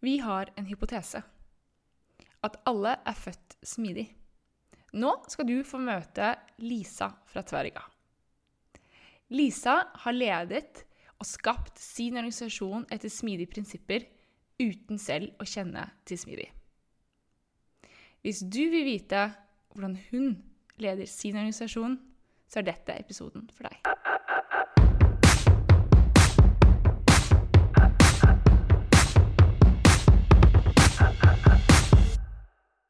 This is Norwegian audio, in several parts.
Vi har en hypotese. At alle er født smidig. Nå skal du få møte Lisa fra Tverga. Lisa har ledet og skapt sin organisasjon etter smidige prinsipper uten selv å kjenne til smidig. Hvis du vil vite hvordan hun leder sin organisasjon, så er dette episoden for deg.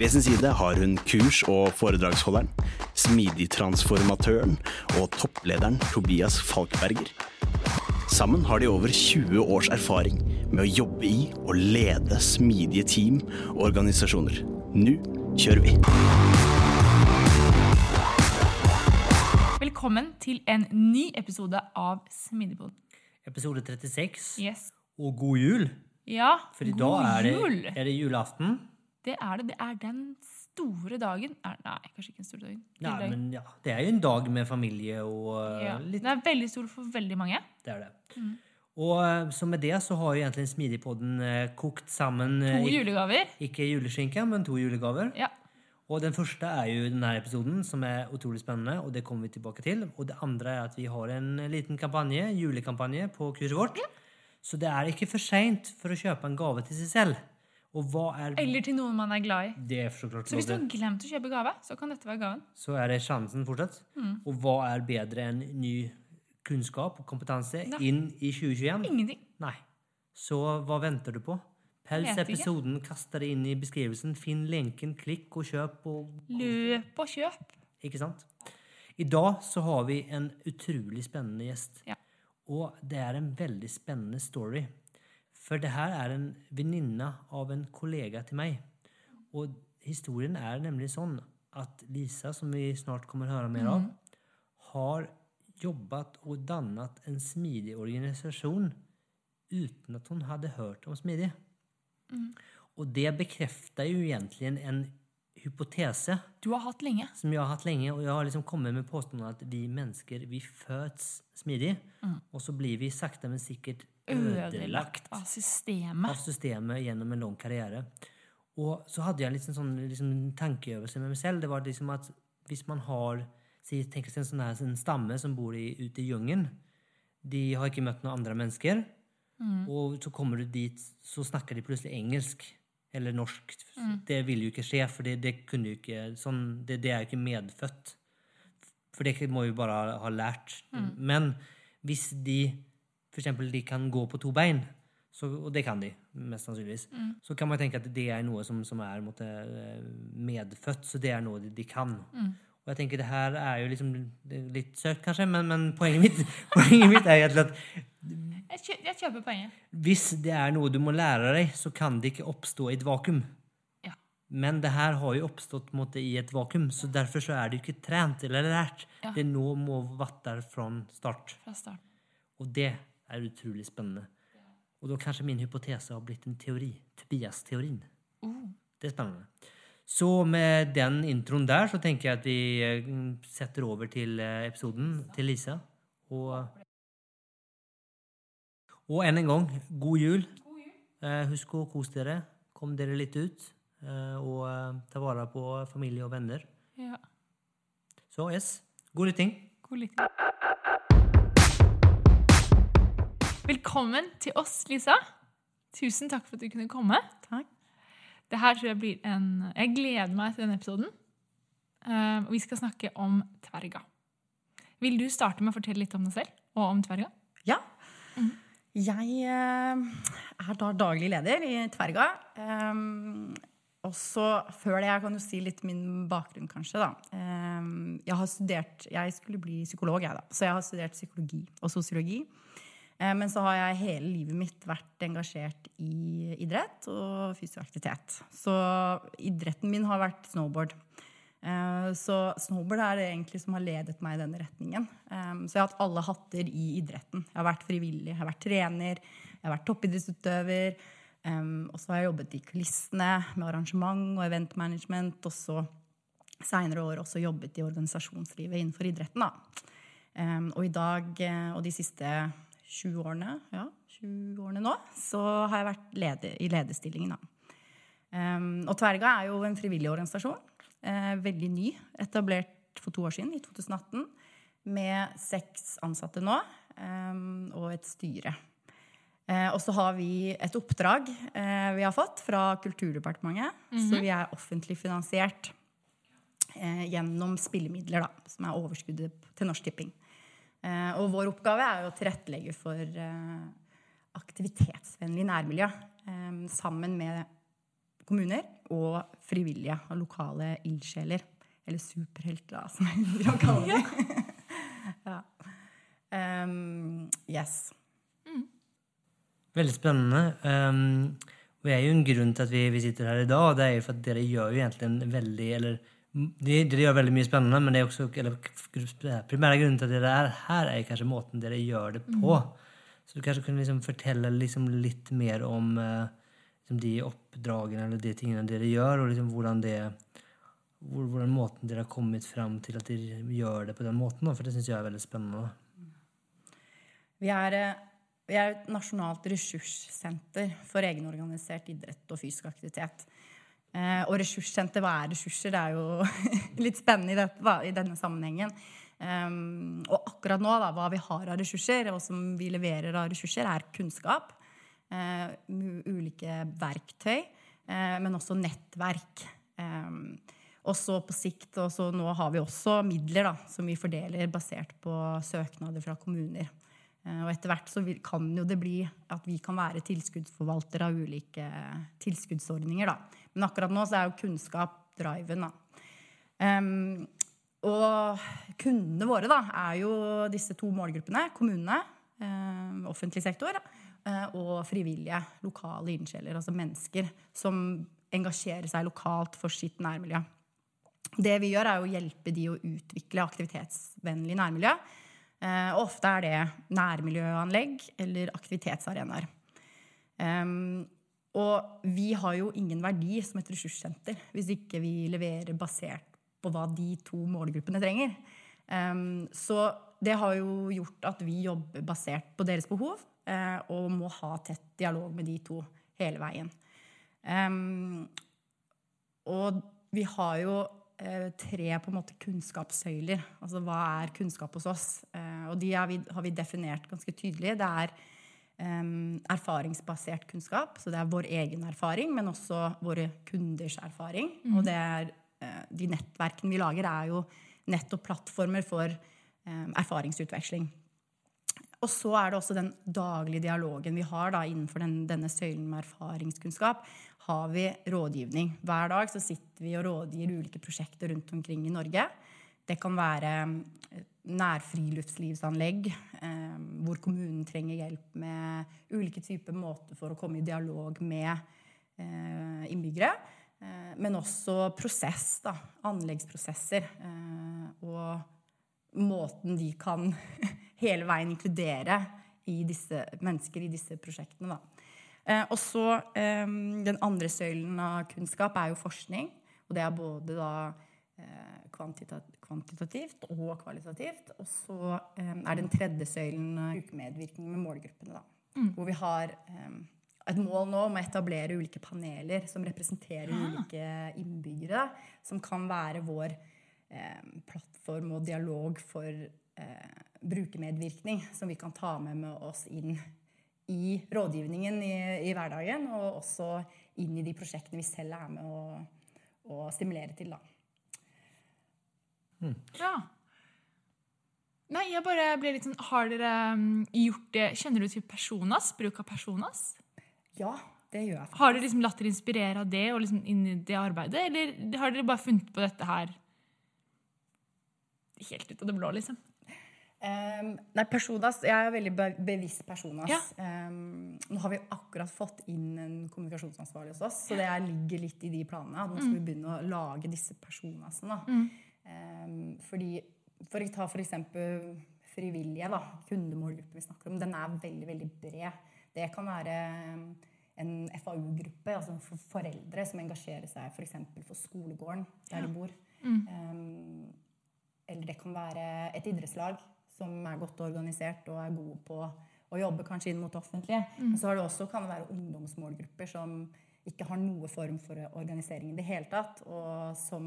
ved sin side har hun kurs- og foredragsholderen, smidigtransformatøren og topplederen Tobias Falkberger. Sammen har de over 20 års erfaring med å jobbe i og lede smidige team og organisasjoner. Nå kjører vi! Velkommen til en ny episode av Smidigpodden. Episode 36. Yes. Og god jul! Ja, For i god dag er det, er det julaften. Det er det. Det er den store dagen Nei, kanskje ikke den store dagen. Nei, dagen. men ja, det er jo en dag med familie og uh, ja. litt Den er veldig stor for veldig mange. Det er det. Mm. Og uh, så med det så har jo egentlig Smidigpodden uh, kokt sammen To julegaver. Ikke juleskinke, men to julegaver. Ja. Og den første er jo denne episoden, som er utrolig spennende, og det kommer vi tilbake til. Og det andre er at vi har en liten kampanje, julekampanje på kurset vårt. Så det er ikke for seint for å kjøpe en gave til seg selv. Er Eller til noen man er glad i. Det er så klart Så hvis du har glemt å kjøpe gave, så kan dette være gaven. så er det sjansen fortsatt. Mm. Og hva er bedre enn ny kunnskap og kompetanse da. inn i 2021? Ingenting. Nei. Så hva venter du på? Ikke. episoden, kast det inn i beskrivelsen, finn lenken, klikk og kjøp. Og, Løp og kjøp. ikke sant? I dag så har vi en utrolig spennende gjest. Ja. Og det er en veldig spennende story. For det her er en venninne av en kollega til meg. Og historien er nemlig sånn at Lisa, som vi snart kommer å høre mer av, har jobbet og dannet en smidig organisasjon uten at hun hadde hørt om smidig. Og det bekrefter jo egentlig en hypotese Du har hatt lenge. som jeg har hatt lenge, og jeg har liksom kommet med påstanden at vi mennesker vi fødes smidig, og så blir vi sakte, men sikkert ødelagt av systemet. av systemet gjennom en lang karriere. Og så hadde jeg liksom sånn liksom tankeøvelse med meg selv. Det var liksom at hvis man har si, Tenk en sånn her en stamme som bor i, ute i jungelen. De har ikke møtt noen andre mennesker. Og så kommer du dit, så snakker de plutselig engelsk. Eller norsk. Det vil jo ikke skje, for det, det kunne jo ikke sånn, det, det er jo ikke medfødt. For det må vi bare ha, lært. Men hvis de eksempel de kan gå på to bein, så, og det kan de, mest sannsynligvis, så kan man tenke at det er noe som, som er måtte, eh, medfødt, så det er noe de, de kan. Og jeg tenker det her er jo liksom litt søkt, kanskje, men, men poenget, mitt, poenget mitt er egentlig at Jeg, kjøper poenget. hvis det er noe du må lære deg, så kan det ikke oppstå i et vakuum. Ja. Men det her har jo oppstått måte, i et vakuum, så derfor så er det ikke trent eller lært. Ja. Det nå må vatter fra start. Fra start. Og det er utrolig spennende. Og da kanskje min hypotese har blitt en teori. Tobias-teorien. Oh. Det er spennende. Så med den introen der så tenker jeg at vi eh, setter over til eh, episoden til Lisa. Og, og enn en gang, god jul. Eh, husk å kose dere. Kom dere litt ut. Og ta vare på familie og venner. Ja. Så yes, god lytting. God lytting. Velkommen til oss, Lisa. Tusen takk for at du kunne komme. Takk. Det her tror jeg blir en Jeg gleder meg til denne episoden. Uh, vi skal snakke om tverga. Vil du starte med å fortelle litt om deg selv og om Tverga? Ja. Jeg uh, er da daglig leder i Tverga. Um, og så før det, jeg kan jo si litt min bakgrunn, kanskje. da. Um, jeg har studert, jeg skulle bli psykolog, jeg da. Så jeg har studert psykologi og sosiologi. Eh, men så har jeg hele livet mitt vært engasjert i idrett og fysisk aktivitet. Så idretten min har vært snowboard. Eh, så snowboard er det egentlig som har ledet meg i denne retningen. Eh, så jeg har hatt alle hatter i idretten. Jeg har vært frivillig, jeg har vært trener, jeg har vært toppidrettsutøver. Og så har jeg jobbet i kulissene med arrangement og eventmanagement. Og så seinere år også jobbet i organisasjonslivet innenfor idretten. Da. Og i dag og de siste 20 årene, ja, 20 årene nå, så har jeg vært leder, i lederstillingen. Um, og Tverga er jo en frivillig organisasjon. Uh, veldig ny. Etablert for to år siden, i 2018. Med seks ansatte nå um, og et styre. Uh, og så har vi et oppdrag uh, vi har fått fra Kulturdepartementet. Mm -hmm. Så vi er offentlig finansiert gjennom spillemidler, da, som er overskuddet til Norsk Tipping. Eh, og vår oppgave er jo å tilrettelegge for eh, aktivitetsvennlig nærmiljø eh, sammen med kommuner og frivillige og lokale ildsjeler. Eller superhelter, som jeg liker å kalle dem. ja. um, yes. Mm. Veldig spennende. Um, og det er jo en grunn til at vi, vi, sitter her i dag. og Det er jo for at dere gjør jo egentlig veldig eller det, det gjør veldig mye spennende, men det er også, eller, primære grunnen til at dere er her, er kanskje måten dere gjør det på. Mm. Så du kanskje kunne liksom fortelle liksom litt mer om uh, liksom de oppdragene eller de tingene dere gjør, og liksom hvordan det hvordan måten dere har kommet fram til at dere gjør det på den måten. For det syns jeg er veldig spennende. Vi er, eh, vi er et nasjonalt ressurssenter for egenorganisert idrett og fysisk aktivitet. Eh, og ressurssenter, hva er ressurser? Det er jo litt spennende i, dette, i denne sammenhengen. Um, og akkurat nå, da, hva vi har av ressurser, og som vi leverer av ressurser, er kunnskap. Uh, ulike verktøy, uh, men også nettverk. Um, og så på sikt, og så nå har vi også midler da, som vi fordeler basert på søknader fra kommuner. Uh, og etter hvert så vil, kan jo det bli at vi kan være tilskuddsforvaltere av ulike tilskuddsordninger. da. Men akkurat nå så er jo kunnskap driven, da. Um, og kundene våre da, er jo disse to målgruppene. Kommunene, eh, offentlig sektor, eh, og frivillige, lokale ildsjeler. Altså mennesker som engasjerer seg lokalt for sitt nærmiljø. Det vi gjør, er å hjelpe de å utvikle aktivitetsvennlig nærmiljø. Eh, ofte er det nærmiljøanlegg eller aktivitetsarenaer. Um, og vi har jo ingen verdi som et ressurssenter hvis ikke vi leverer basert på hva de to målgruppene trenger. Um, så det har jo gjort at vi jobber basert på deres behov uh, og må ha tett dialog med de to hele veien. Um, og vi har jo uh, tre på en måte kunnskapssøyler. Altså hva er kunnskap hos oss? Uh, og de har vi, definert ganske tydelig. Det er erfaringsbasert kunnskap. Så det er vår egen erfaring, men også våre kunders erfaring. Mm. Og det er, uh, de nettverkene vi lager, er jo nettopp plattformer for erfaringsutveksling. Og så er det også den daglige dialogen vi har da, innenfor den, denne søylen med erfaringskunnskap. Har vi rådgivning. Hver dag så sitter vi og rådgir ulike prosjekter rundt omkring i Norge. Det kan være nærfriluftslivsanlegg, eh, hvor kommunen trenger hjelp med ulike typer måter for å komme i dialog med eh, innbyggere. Eh, men også prosess, da. Anleggsprosesser. Eh, og måten de kan hele veien inkludere i disse mennesker i disse prosjektene. Da. Eh, og så eh, Den andre søylen av kunnskap er jo forskning. Og det er både da kvantitativt og kvalitativt. Og så um, er den tredje søylen ukemedvirkning med målgruppene. Da, mm. Hvor vi har et mål nå om å etablere ulike paneler som representerer ja. ulike innbyggere. Som kan være vår plattform og dialog for uh, brukermedvirkning. Som vi kan ta med, med oss inn i rådgivningen i, i, hverdagen. Og også inn i de prosjektene vi selv er med å, å stimulere til. da. Mm. Ja. Nei, jeg bare ble litt sånn Har dere mm, gjort det Kjenner du til personas? Bruk av personas? Ja, det gjør jeg faktisk. Har dere liksom latt dere inspirere av det og liksom inn i det arbeidet, eller har dere bare funnet på dette her helt ut av det blå, liksom? Um, nei, personas, Jeg er veldig bevisst personas. Ja. Um, nå har vi akkurat fått inn en kommunikasjonsansvarlig hos oss, så det er- ligger litt i de planene. at Nå skal vi begynne å lage disse personasene. Ehm, fordi, For å ta for eksempel frivillige, da, kundemålgruppen vi snakker om, den er veldig veldig bred. Det kan være en FAU-gruppe, altså for foreldre som engasjerer seg f.eks. For, for skolegården der de bor. Ehm, eller det kan være et idrettslag som er godt organisert og er gode på å jobbe kanskje inn mot det offentlige. Men så har det også, kan det være ungdomsmålgrupper som ikke har noe form for organisering i det hele tatt, og som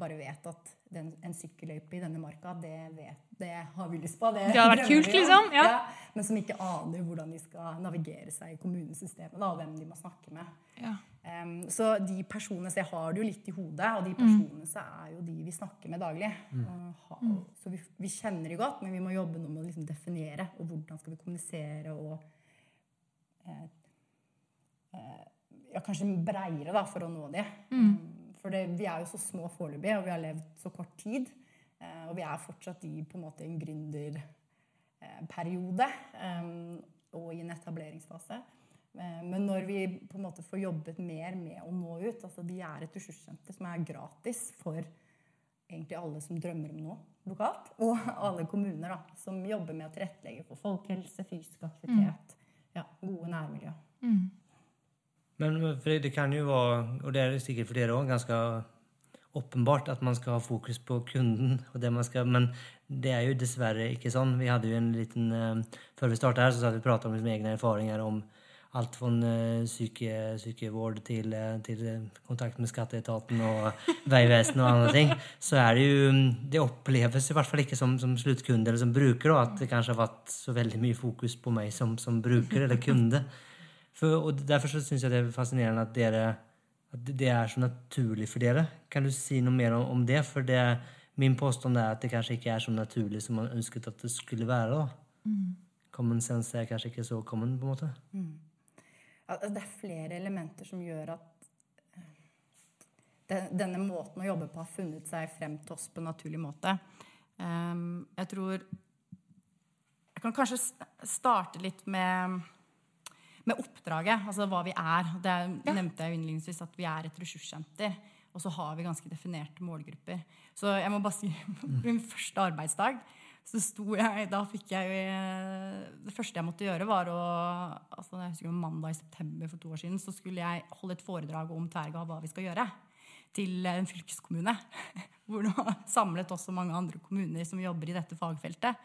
bare vet at den, en sykkelløype i denne marka, det, vet, det har vi lyst på. Det, Det har vært kult, liksom, ja. Men som ikke aner hvordan de skal navigere seg i kommunesystemet, da, og hvem de må snakke med. Ja. Um, så de personene, så jeg har det jo litt i hodet, og de personene så er jo de vi snakker med daglig. Og ha, så vi, vi kjenner de godt, men vi må jobbe nå med å liksom definere, og hvordan skal vi kommunisere og eh, eh, ja, kanskje breiere da, for å nå det. Mm. For det, vi er jo så små foreløpig, og vi har levd så kort tid. eh, og vi er fortsatt i på en måte en gründerperiode eh, og i en etableringsfase. Eh, Men når vi på en måte får jobbet mer med å nå ut altså Vi er et ressurssenter som er gratis for egentlig alle som drømmer om noe lokalt. Og alle kommuner da, som jobber med å tilrettelegge for folkehelse, fysisk aktivitet, ja, gode nærmiljø. Men det kan jo være, og det er sikkert for dere òg, ganske åpenbart at man skal ha fokus på kunden. og det man skal, men det er jo dessverre ikke sånn. Vi hadde jo en liten, eh, før vi starta her, så satt vi och pratade om liksom egne erfaringer om alt fra syke, sykevård til, eh, till eh, kontakt med skatteetaten og Vegvesenet og andre ting. Så er det mm, det oppleves i hvert fall ikke som, som sluttkunde eller som bruker då, at det kanskje har vært så veldig mye fokus på meg som, som bruker eller kunde. For, og Derfor så syns jeg det er fascinerende at, dere, at det er så naturlig for dere. Kan du si noe mer om, om det? For det, min påstand er at det kanskje ikke er så naturlig som man ønsket at det skulle være. da. Common sense er kanskje ikke så common, på en måte. Ja, altså, det er flere elementer som gjør at eh, den- denne måten å jobbe på har funnet seg frem til oss på en naturlig måte. Ehm, jeg tror Jeg kan kanskje starte litt med, med oppdraget, altså hva vi er. Det nevnte jeg jo innledningsvis at vi er et ressurssenter. Og så har vi ganske definerte målgrupper. Så jeg må bare si på min første arbeidsdag så sto jeg Da fikk jeg jo Det første jeg måtte gjøre, var å altså jeg husker Mandag i september for to år siden så skulle jeg holde et foredrag om Tverga hva vi skal gjøre. Til en fylkeskommune. Hvor det var samlet også mange andre kommuner som jobber i dette fagfeltet.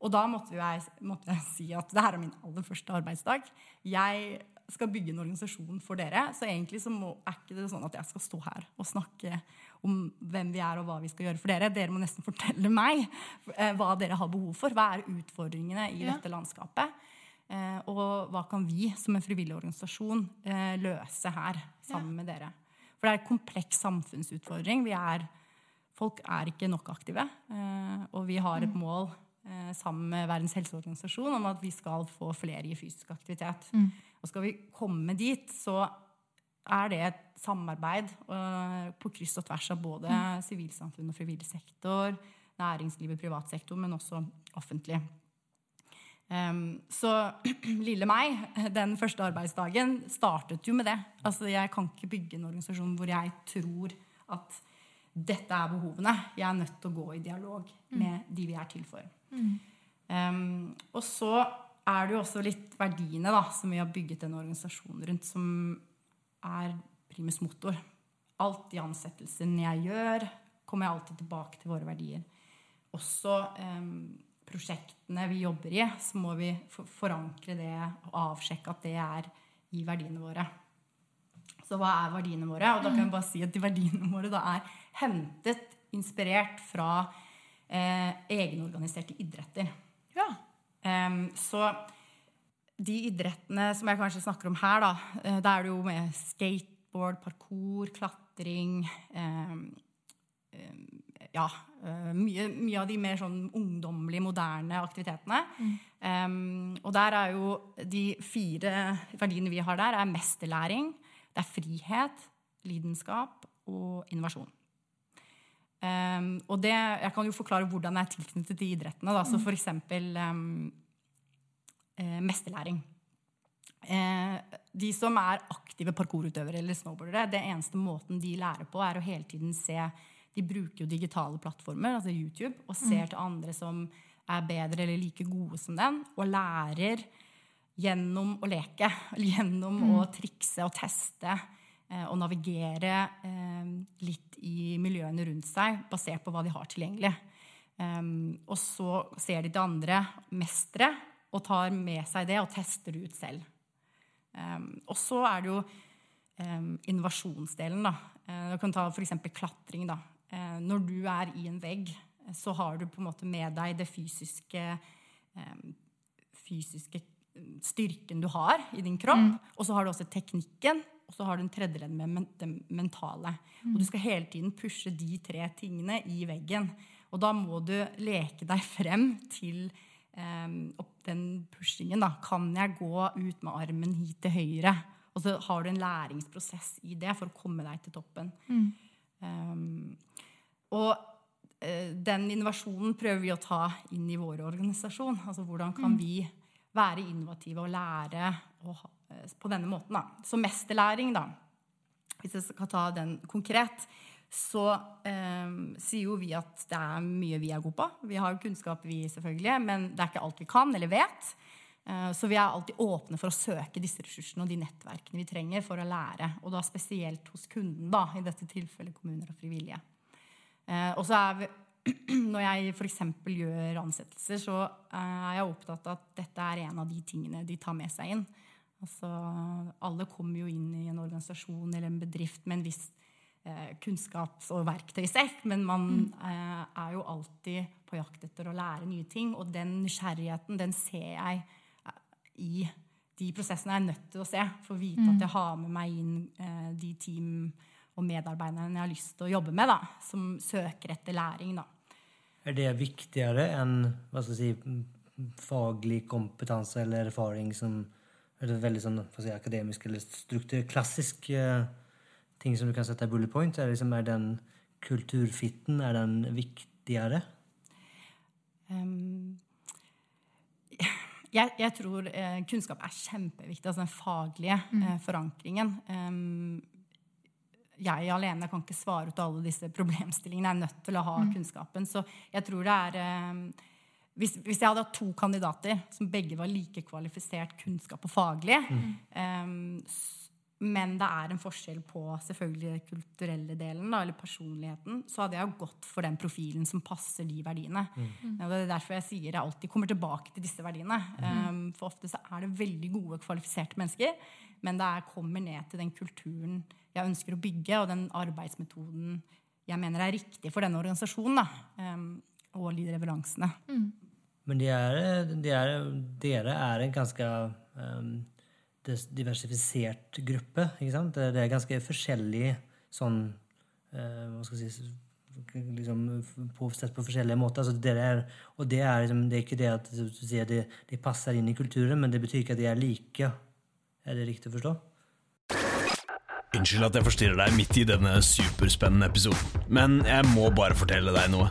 Og da måtte jeg, måtte jeg si at det her er min aller første arbeidsdag. Jeg skal bygge en organisasjon for dere, så egentlig så må, er ikke det sånn at jeg skal stå her og snakke om hvem vi er og hva vi skal gjøre for dere. Dere må nesten fortelle meg eh, hva dere har behov for. Hva er utfordringene i Ja. dette landskapet? Eh, og hva kan vi som en frivillig organisasjon eh, løse her sammen med dere? For det er en kompleks samfunnsutfordring. Vi er, folk er ikke nok aktive. Eh, og vi har et mål eh, sammen med Verdens helseorganisasjon om at vi skal få flere i fysisk aktivitet. Og skal vi komme dit, så er det et samarbeid eh, på kryss og tvers av både sivilsamfunn og frivillig sektor, næringslivet, privat sektor, men også offentlig. Så lille meg, den første arbeidsdagen, startet jo med det. Altså, jeg kan ikke bygge en organisasjon hvor jeg tror at dette er behovene. Jeg er nødt til å gå i dialog med de vi er til for. Em, og så er det jo også litt verdiene da, som vi har bygget en organisasjon rundt, som er primus motor. Alt i ansettelsen jeg gjør, kommer jeg alltid tilbake til våre verdier. Også um, prosjektene vi jobber i, så må vi forankre det og avsjekke at det er i verdiene våre. Så hva er verdiene våre? Og da kan jeg bare si at de verdiene våre da er hentet, inspirert fra eh, egenorganiserte idretter. Ja. Um, så de idrettene som jeg kanskje snakker om her, da, eh, da er det jo med skateboard, parkour, klatring um, um, ja, eh, mye, mye av de mer sånn ungdommelige, moderne aktivitetene. Um, og der er jo de fire verdiene vi har der, er mesterlæring, det er frihet, lidenskap og innovasjon. Um, og det, jeg kan jo forklare hvordan jeg er tilknyttet til idrettene. Da. Så for eksempel um, uh, mesterlæring. Uh, de som er aktive parkourutøvere eller snowboardere, det eneste måten de lærer på, er å hele tiden se De bruker jo digitale plattformer, altså YouTube, og ser til andre som er bedre eller like gode som den, og lærer gjennom å leke, gjennom å trikse og teste og navigere eh, litt i miljøene rundt seg, basert på hva de har tilgjengelig. Um, og så ser de til andre mestre og tar med seg det og tester det ut selv. Um, og så er det jo um, innovasjonsdelen. da. Uh, du kan ta f.eks. klatring. da. Når du er i en vegg, så har du på en måte med deg det fysiske, fysiske styrken du har i din kropp. Og så har du også teknikken, og så har du en tredjeledd med det mentale. Og du skal hele tiden pushe de tre tingene i veggen. Og da må du leke deg frem til um, den pushingen. Da. Kan jeg gå ut med armen hit til høyre? Og så har du en læringsprosess i det for å komme deg til toppen. Um, og eh, den innovasjonen prøver vi å ta inn i vår organisasjon. Altså hvordan kan vi være innovative og lære å ha- på denne måten. Da. Så mesterlæring, da. Hvis jeg skal ta den konkret, så eh, sier jo vi at det er mye vi er gode på. Vi har jo kunnskap, vi selvfølgelig, men det er ikke alt vi kan eller vet. Eh, så vi er alltid åpne for å søke disse ressursene og de nettverkene vi trenger for å lære. Og da spesielt hos kunden, da, i dette tilfellet kommuner og frivillige. Eh, og så er vi, når jeg f.eks. gjør ansettelser, så eh, er jeg opptatt av at dette er en av de tingene de tar med seg inn. Altså, alle kommer jo inn i en organisasjon eller en bedrift med en viss eh, kunnskaps- og verktøysekk, men man eh, er jo alltid på jakt etter å lære nye ting. Og den nysgjerrigheten, den ser jeg eh, i de prosessene jeg er nødt til å se for å vite at jeg har med meg inn eh, de team og medarbeiderne jeg har lyst til å jobbe med, da, som søker etter læring. da. Er det viktigere enn hva skal jeg si, faglig kompetanse eller erfaring som er det veldig sånn, si, akademisk eller struktur, klassisk uh, ting som du kan sette i bullet point? Er, liksom, er den kulturfitten er den viktigere? Um, jeg, jeg tror uh, kunnskap er kjempeviktig, altså den faglige uh, forankringen. Um, jeg alene kan ikke svare ut alle disse problemstillingene. Jeg er nødt til å ha kunnskapen. Så jeg tror det er hvis, hvis jeg hadde hatt to kandidater som begge var like kvalifisert kunnskap og faglig, mm. um, men det er en forskjell på selvfølgelig den kulturelle delen da, eller personligheten, så hadde jeg gått for den profilen som passer de verdiene. Og Det er derfor jeg sier jeg alltid kommer tilbake til disse verdiene. Um, for ofte så er det veldig gode, kvalifiserte mennesker, men det er, kommer ned til den kulturen jeg ønsker å bygge, og den arbeidsmetoden jeg mener er riktig for denne organisasjonen. Da, um, og de leveransene. Men det er, det er, dere er en ganske um, diversifisert gruppe, ikke sant? Det er ganske forskjellig sånn uh, Hva skal jeg si liksom, på, Sett på forskjellige måter. Altså, det er, og det er, liksom, det er ikke det at sier det, det passer inn i kulturen, men det betyr ikke at de er like. Er det riktig å forstå? Unnskyld at jeg forstyrrer deg midt i denne superspennende episoden, men jeg må bare fortelle deg noe.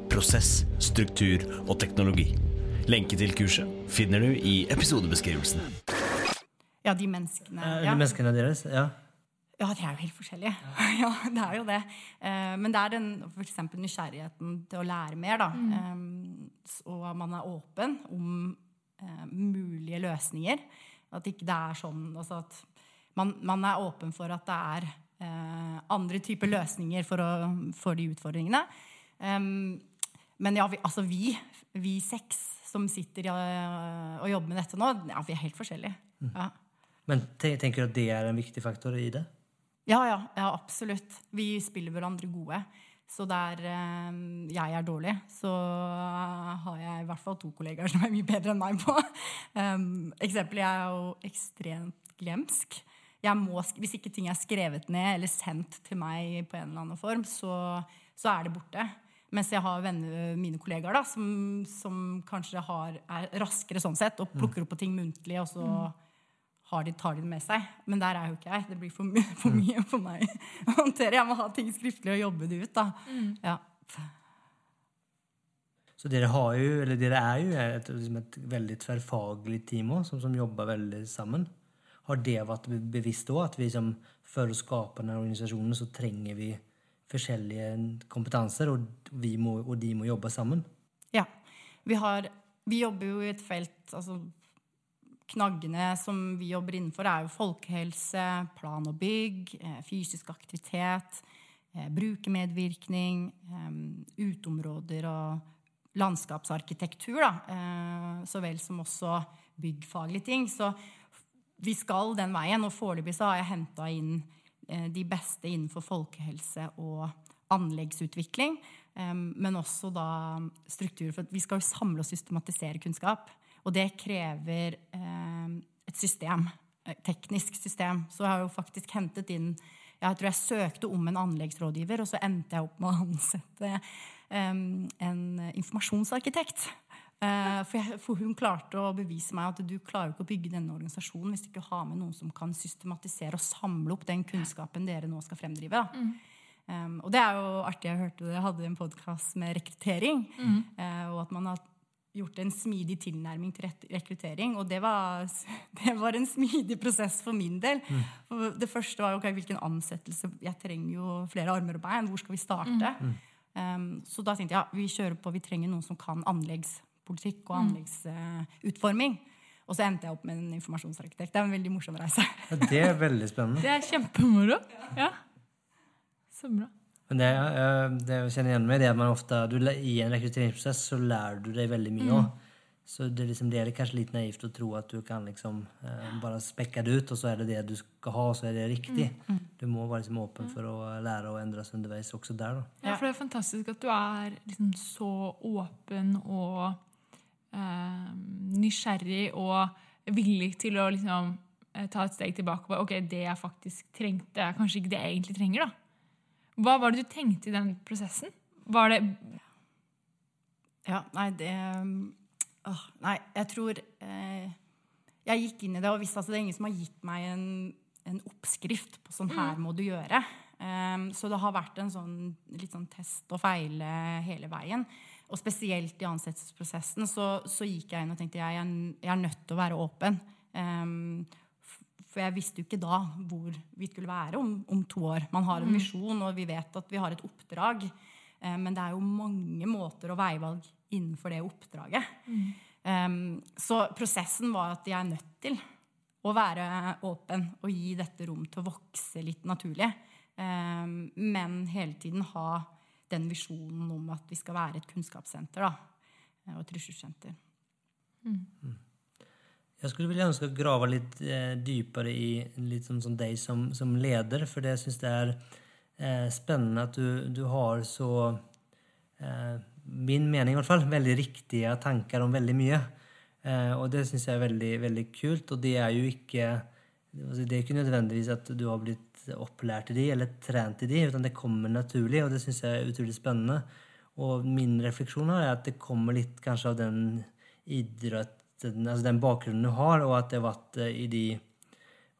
prosess, struktur og teknologi. Lenke til kurset finner du i episodebeskrivelsen. Ja, de menneskene. Er ja. De menneskene deres? Ja. Ja, de er jo helt forskjellige. Ja, det er jo det. Eh, Men det er den for eksempel nysgjerrigheten til å lære mer, da. Mm. Og man er åpen om eh, mulige løsninger. At ikke det er sånn altså at man, man er åpen for at det er eh, andre typer løsninger for, å, for de utfordringene. Eh, men ja, vi, altså vi, vi seks som sitter eh, og jobber med dette nå, ja, vi er helt forskjellige. Ja. Men tenker du at det er en viktig faktor i det? Ja, ja, ja, absolutt. Vi spiller hverandre gode. Så der eh, jeg er dårlig, så har jeg i hvert fall to kollegaer som er mye bedre enn meg på. Um, eksempelet jeg er jo ekstremt glemsk. Jeg må, hvis ikke ting er skrevet ned eller sendt til meg på en eller annen form, så, så er det borte. Mens jeg har venner, mine kollegaer da, som, som kanskje har, er raskere sånn sett, og plukker opp på ting muntlig, og så har de, tar de det med seg. Men der er jo ikke jeg. Det blir for, my for mye for meg å håndtere. Jeg må ha ting skriftlig og jobbe det ut. da. Ja. Så dere har jo, eller dere er jo et, liksom et veldig tverrfaglig team også, som, som jobber veldig sammen. Har det vært bevisst òg, at vi som, for å skape denne organisasjonen så trenger vi forskjellige kompetanser, og, må, og de må jobbe sammen? ja. Vi, har, vi jobber jo i et felt altså, Knaggene som vi jobber innenfor, er jo folkehelse, plan og bygg, eh, fysisk aktivitet, eh, brukermedvirkning, eh, uteområder og landskapsarkitektur, da, så vel som også byggfaglige ting. Så vi skal den veien, og foreløpig har jeg henta inn de beste innenfor folkehelse og anleggsutvikling. eh, Men også da struktur. For vi skal jo samle og systematisere kunnskap. Og det krever eh, et system. et Teknisk system. Så jeg har jo faktisk hentet inn Jeg tror jeg søkte om en anleggsrådgiver, og så endte jeg opp med å ansette eh, en informasjonsarkitekt. Eh, For, jeg, for hun klarte å bevise meg at du klarer ikke å bygge denne organisasjonen hvis du ikke har med noen som kan systematisere og samle opp den kunnskapen dere nå skal fremdrive. Da. Um, og det er jo artig. Jeg hørte det, jeg hadde en podkast med rekruttering. eh, og at man har gjort en smidig tilnærming til rekruttering. Og det var, det var en smidig prosess for min del. For det første var jo ok, hvilken ansettelse Jeg trenger jo flere armer og bein. Hvor skal vi starte? Um, så da tenkte jeg ja, vi kjører på, vi trenger noen som kan anleggspolitikk og anleggsutforming. og så endte jeg opp med en informasjonsarkitekt. Det er en veldig morsom reise. Ja, det er veldig spennende. Det er kjempemoro. Ja. Så bra. Men det, eh, det jeg kjenner igjen med, det er at man ofte, du, i en rekrutteringsprosess så lærer du deg veldig mye også. Så det, liksom, det er kanskje litt naivt å tro at du kan liksom eh, bare spekke det ut, og så er det det du skal ha, og så er det riktig. Du må være liksom åpen for å lære og endre seg underveis også der. da. Ja, for det er fantastisk at du er liksom så åpen og eh, nysgjerrig og villig til å liksom eh, ta et steg tilbake på ok, det jeg faktisk trengte, er kanskje ikke det jeg egentlig trenger. da. Hva var det du tenkte i den prosessen? Var det Ja, nei, det åh, Nei, jeg tror eh, Jeg gikk inn i det og visste at det er ingen som har gitt meg en, en oppskrift på sånn her må du gjøre. Um, så det har vært en sånn litt sånn test og feile hele veien. Og spesielt i ansettelsesprosessen så, så gikk jeg inn og tenkte jeg, jeg er nødt til å være åpen. Um, for jeg visste jo ikke da hvor vi skulle være om, om to år. Man har en visjon, og vi vet at vi har et oppdrag. Um, Men det er jo mange måter og veivalg innenfor det oppdraget. Um, så prosessen var at jeg er nødt til å være åpen og gi dette rom til å vokse litt naturlig. Men hele tiden ha den visjonen om at vi skal være et kunnskapssenter da, og et ressurssenter. Jeg skulle vilja ønske å grave litt eh, dypere i litt sånn som deg som, som leder, for det syns jeg er eh, spennende at du, du har så eh, Min mening, i hvert fall, veldig riktige tanker om veldig mye. Eh, og det syns jeg er veldig, veldig kult, og det er jo ikke altså, Det er ikke nødvendigvis at du har blitt opplært i de, eller trent i de, utan det kommer naturlig, og det syns jeg er utrolig spennende. Og min refleksjon her er at det kommer litt kanskje av den idretten, altså den bakgrunnen du har, og at det har vært eh, i de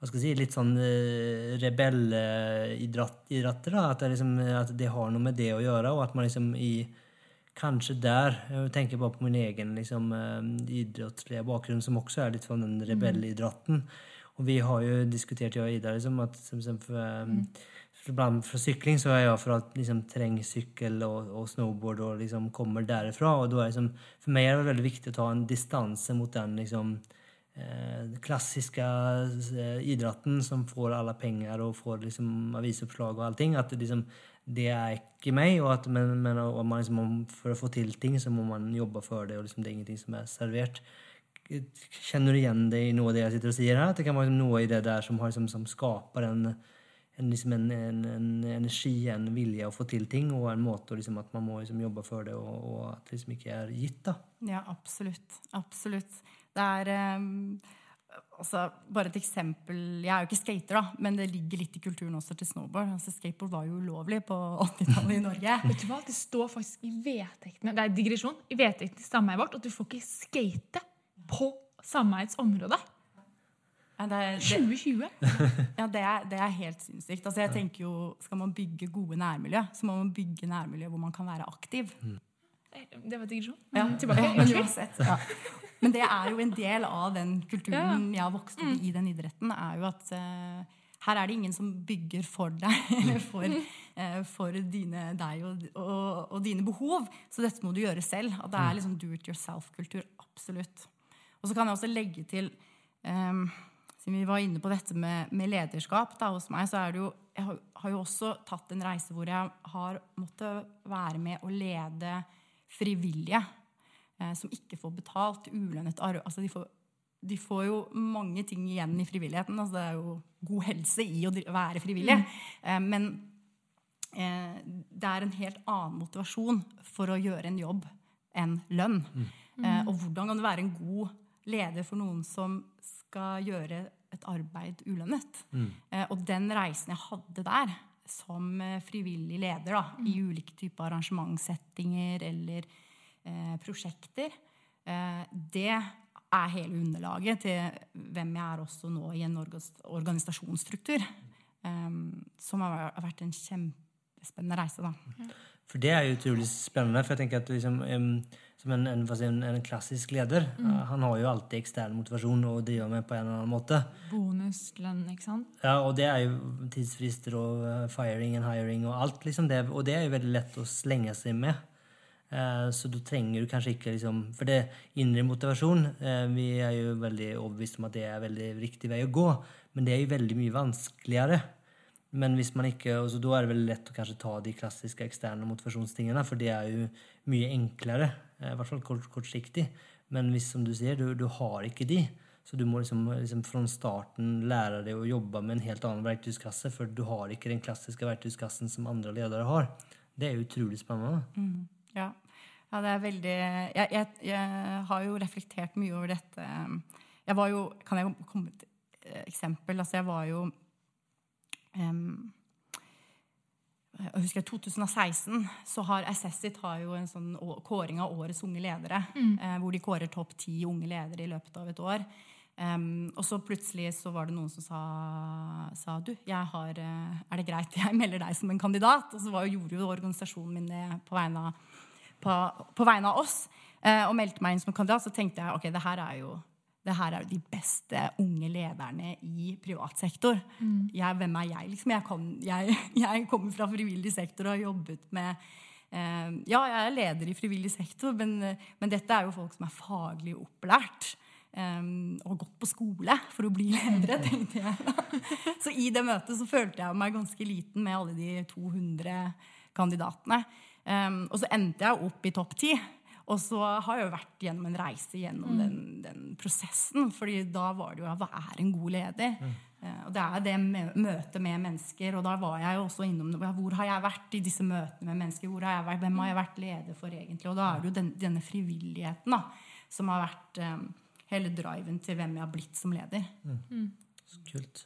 hva skal jeg si, litt sånn uh, rebellidretter. At, det liksom, at det har noe med det å gjøre, og at man liksom i Kanskje der Jeg tenker bare på min egen liksom, eh, idrettslige bakgrunn, som også er litt fra den rebellidretten. Og vi har jo diskutert, jeg og Ida, liksom, at som, som for, eh, for, blant- for sykling så er jeg for at liksom, terrengsykkel og, og snowboard og liksom kommer derifra. Og da er liksom, for meg er det veldig viktig å ta en distanse mot den liksom, eh, klassiske eh, idretten som får alle penger og får liksom, avisoppslag og allting. At det liksom det er ikke meg, og at, men, men og man liksom, for å få til ting så må man jobbe for det, og liksom, det er ingenting som er servert. Kjenner du igjen det i noe av det jeg sitter og sier her? At det kan være liksom noe i det der som, har, som, som skaper en, en, liksom en, en, en energi, en vilje å få til ting, og en måte liksom, at man må liksom, jobbe for det, og, og at det liksom ikke er gitt. da. Ja, absolutt. Absolutt. Det er um, altså, Bare et eksempel Jeg er jo ikke skater, da, men det ligger litt i kulturen også til snowboard. Altså, skateboard var jo ulovlig på 80-tallet i Norge. Vet du hva? Det står faktisk i vedtektene Det er digresjon. I vedtektene i sameiet vårt at du får ikke skate på sameiets område. Ja, det, er- det, 2020. ja, det, er, det er helt sinnssykt. Altså, jeg tenker jo, Skal man bygge gode nærmiljø, så må man bygge nærmiljø hvor man kan være aktiv. Det var digresjon. Ja, tilbake. men uansett. Ja. Men det er jo en del av den kulturen jeg har vokst opp i den idretten. er jo at uh, her er det ingen som bygger for deg eller for, uh, for dine, deg og, og, og dine behov. Så dette må du gjøre selv. At det er liksom do it yourself-kultur. Absolutt. Og så kan jeg også legge til um, Siden vi var inne på dette med, med lederskap da, hos meg, så er det jo Jeg har, har jo også tatt en reise hvor jeg har måttet være med å lede frivillige eh, som ikke får betalt ulønnet arbeid. Altså de, får, de får jo mange ting igjen i frivilligheten. Altså det er jo god helse i å være frivillig. Eh, men eh, det er en helt annen motivasjon for å gjøre en jobb enn lønn. Eh, og hvordan kan du være en god leder for noen som skal gjøre et arbeid ulønnet? Eh, og den reisen jeg hadde der, som eh, frivillig leder da, i ulike typer arrangementssettinger eller eh, prosjekter, eh, det er hele underlaget til hvem jeg er også nå i en organisasjonsstruktur. eh, som har vært- en kjempespennende reise, da. For det er jo utrolig spennende. For jeg tenker at liksom, em, som en, en, en, en klassisk leder, eh, han har jo alltid ekstern motivasjon å drive med på en eller annen måte. Bonuslønn, ikke sant? Ja, og det er jo tidsfrister og eh, firing and hiring og alt. liksom det, Og det er jo veldig lett å slenge seg med. Eh, så du trenger du kanskje ikke liksom For det indre motivasjon eh, Vi er jo veldig overbevist om at det er veldig riktig vei å gå, men det er jo veldig mye vanskeligere. Men hvis man ikke, og så da er det veldig lett å kanskje ta de klassiske eksterne motivasjonstingene, for det er jo mye enklere, i hvert fall kort, kortsiktig. Men hvis, som du sier, du, du har ikke de, så du må liksom, liksom fra starten lære deg å jobbe med en helt annen verktøyskasse, for du har ikke den klassiske verktøyskassen som andre ledere har. Det er utrolig spennende. Ja. ja, det er veldig jeg, jeg, jeg har jo reflektert mye over dette. Jeg var jo Kan jeg komme med et eh, eksempel? Altså, jeg var jo em, jeg husker I 2016 så har Assessit har jo en sånn kåring av årets unge ledere. Eh, hvor de kårer topp ti unge ledere i løpet av et år. Um, og så plutselig så var det noen som sa, sa du, jeg har, eh, er det greit jeg melder deg som en kandidat? Og så var, gjorde jo organisasjonen min det på vegne av, på, på vegne av oss. Eh, og meldte meg inn som kandidat. Så tenkte jeg ok, det her er jo det her er jo de beste unge lederne i privat sektor. Jeg, hvem er jeg, liksom? Jeg, kom, jeg, jeg kommer fra frivillig sektor og har jobbet med eh, Ja, jeg er leder i frivillig sektor, men, men dette er jo folk som er faglig opplært. eh, og har gått på skole for å bli ledere, tenkte jeg. Så i det møtet så følte jeg meg ganske liten med alle de 200 kandidatene. Eh, og så endte jeg opp i topp ti. Og så har jeg jo vært gjennom en reise gjennom den, den prosessen. fordi da var det jo ja, hva er en god leder? Mm. og det er det mø- møtet med mennesker. Og da var jeg jo også innom ja, hvor har jeg vært i disse møtene med mennesker? Hvor har jeg vært, hvem har jeg vært leder for egentlig? Og da er det jo den, denne frivilligheten da, som har vært um, hele driven til hvem jeg har blitt som leder. Så kult.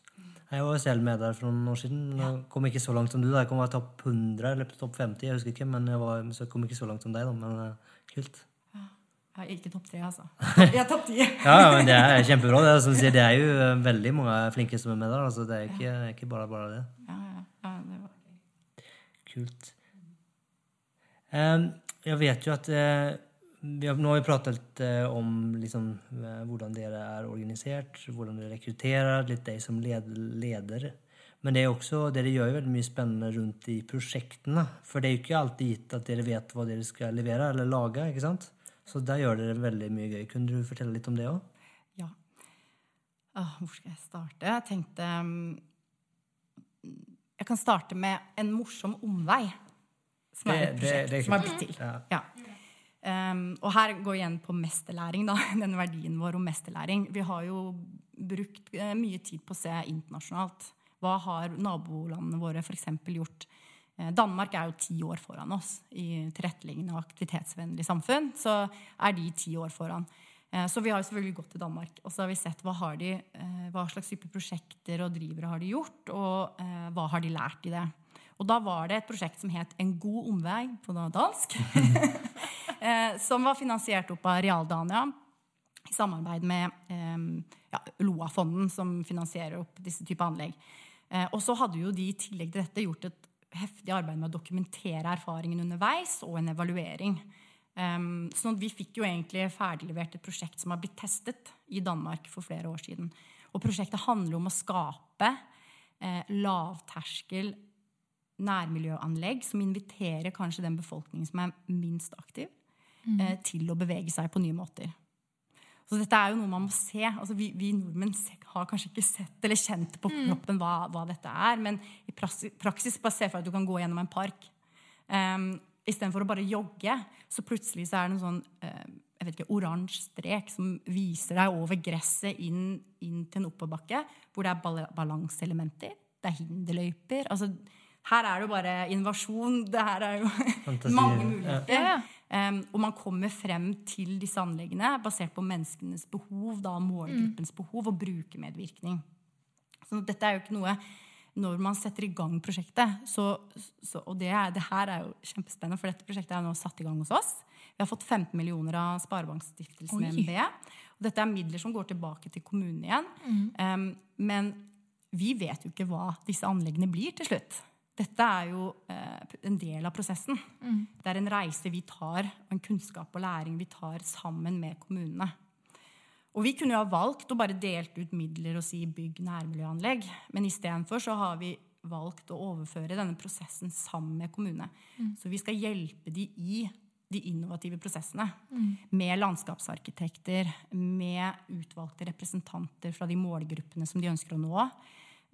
Jeg var selv med der for noen år siden. Jeg kom ikke så langt som du. da. Jeg kom til topp 100 eller topp 50, jeg husker ikke. Men jeg, var, så jeg kom ikke så langt som deg. da, Men kult. Jeg er ikke topp tre, altså. Jeg er topp ti. Ja, ja, men det er kjempebra. Det er, som sier, det er jo eh, veldig mange flinke som er med der. altså Det er ikke, ikke bare bare det. Ja, ja, ja, det var Kult. Um, jeg vet jo at uh, vi har, Nå har vi pratet uh, om liksom, uh, hvordan dere er organisert, hvordan dere rekrutterer, litt deg som led, leder. Men det også, dere gjør jo veldig mye spennende rundt i prosjektene. For det er jo ikke alltid gitt at dere vet hva dere skal levere eller lage. ikke sant? Så der gjør dere veldig mye gøy. Kunne du fortelle litt om det òg? Ja. Åh, hvor skal jeg starte? Jeg tenkte mm, jeg kan starte med en morsom omvei. Som er et prosjekt det som er blitt til. Ja. Ja. Um, og her går igjen på mesterlæring, da, den verdien vår om mesterlæring. Vi har jo brukt eh, mye tid på å se internasjonalt. Hva har nabolandene våre f.eks. gjort? Eh, Danmark er jo ti år foran oss i tilretteleggende og aktivitetsvennlig samfunn. Så er de ti år foran. Eh, Så vi har jo selvfølgelig gått til Danmark og så har vi sett hva, har de, eh, hva slags type prosjekter og drivere har de gjort, og hva har de lært i det. Og da var det et prosjekt som het En god omvei på dansk. som var finansiert opp av Realdania i samarbeid med ja, LOA-fonden, som finansierer opp disse typer anlegg. Eh, og så hadde jo de i tillegg til dette gjort et heftig arbeid med å dokumentere erfaringen underveis og en evaluering. Um, sånn at vi fikk jo egentlig ferdiglevert et prosjekt som har blitt testet i Danmark for flere år siden. Og prosjektet handler om å skape eh, lavterskel nærmiljøanlegg som inviterer kanskje den befolkningen som er minst aktiv, eh, til å bevege seg på nye måter. Så dette er jo noe man må se. Altså, vi, vi nordmenn har kanskje ikke sett eller kjent på kroppen hva, hva dette er, men i praksis, bare se for deg at du kan gå gjennom en park. Um, Istedenfor å bare jogge, så plutselig så er det en sånn uh, jeg vet ikke, oransje strek som viser deg over gresset inn, inn til en oppoverbakke, hvor det er bal- balanseelementer, det er hinderløyper. Altså, her er det jo bare innovasjon. Det her er jo mange muligheter. Ja, ja. Og man kommer frem til disse anleggene basert på menneskenes behov, da målgruppens behov, og brukermedvirkning. Så dette er jo ikke noe når man setter i gang prosjektet, så, så, og det, er, det her er jo kjempespennende, for dette prosjektet er nå satt i gang hos oss. Vi har fått 15 millioner av Sparebankstiftelsen. MB. Og dette er midler som går tilbake til kommunen igjen. Um, men vi vet jo ikke hva disse anleggene blir til slutt. Dette er jo eh, en del av prosessen. Det er en reise vi tar, og en kunnskap og læring vi tar sammen med kommunene. Og vi kunne jo ha valgt å bare delt ut midler og si bygg nærmiljøanlegg, men istedenfor så har vi valgt å overføre denne prosessen sammen med kommunene. Så vi skal hjelpe de i de innovative prosessene. Med landskapsarkitekter, med utvalgte representanter fra de målgruppene som de ønsker å nå.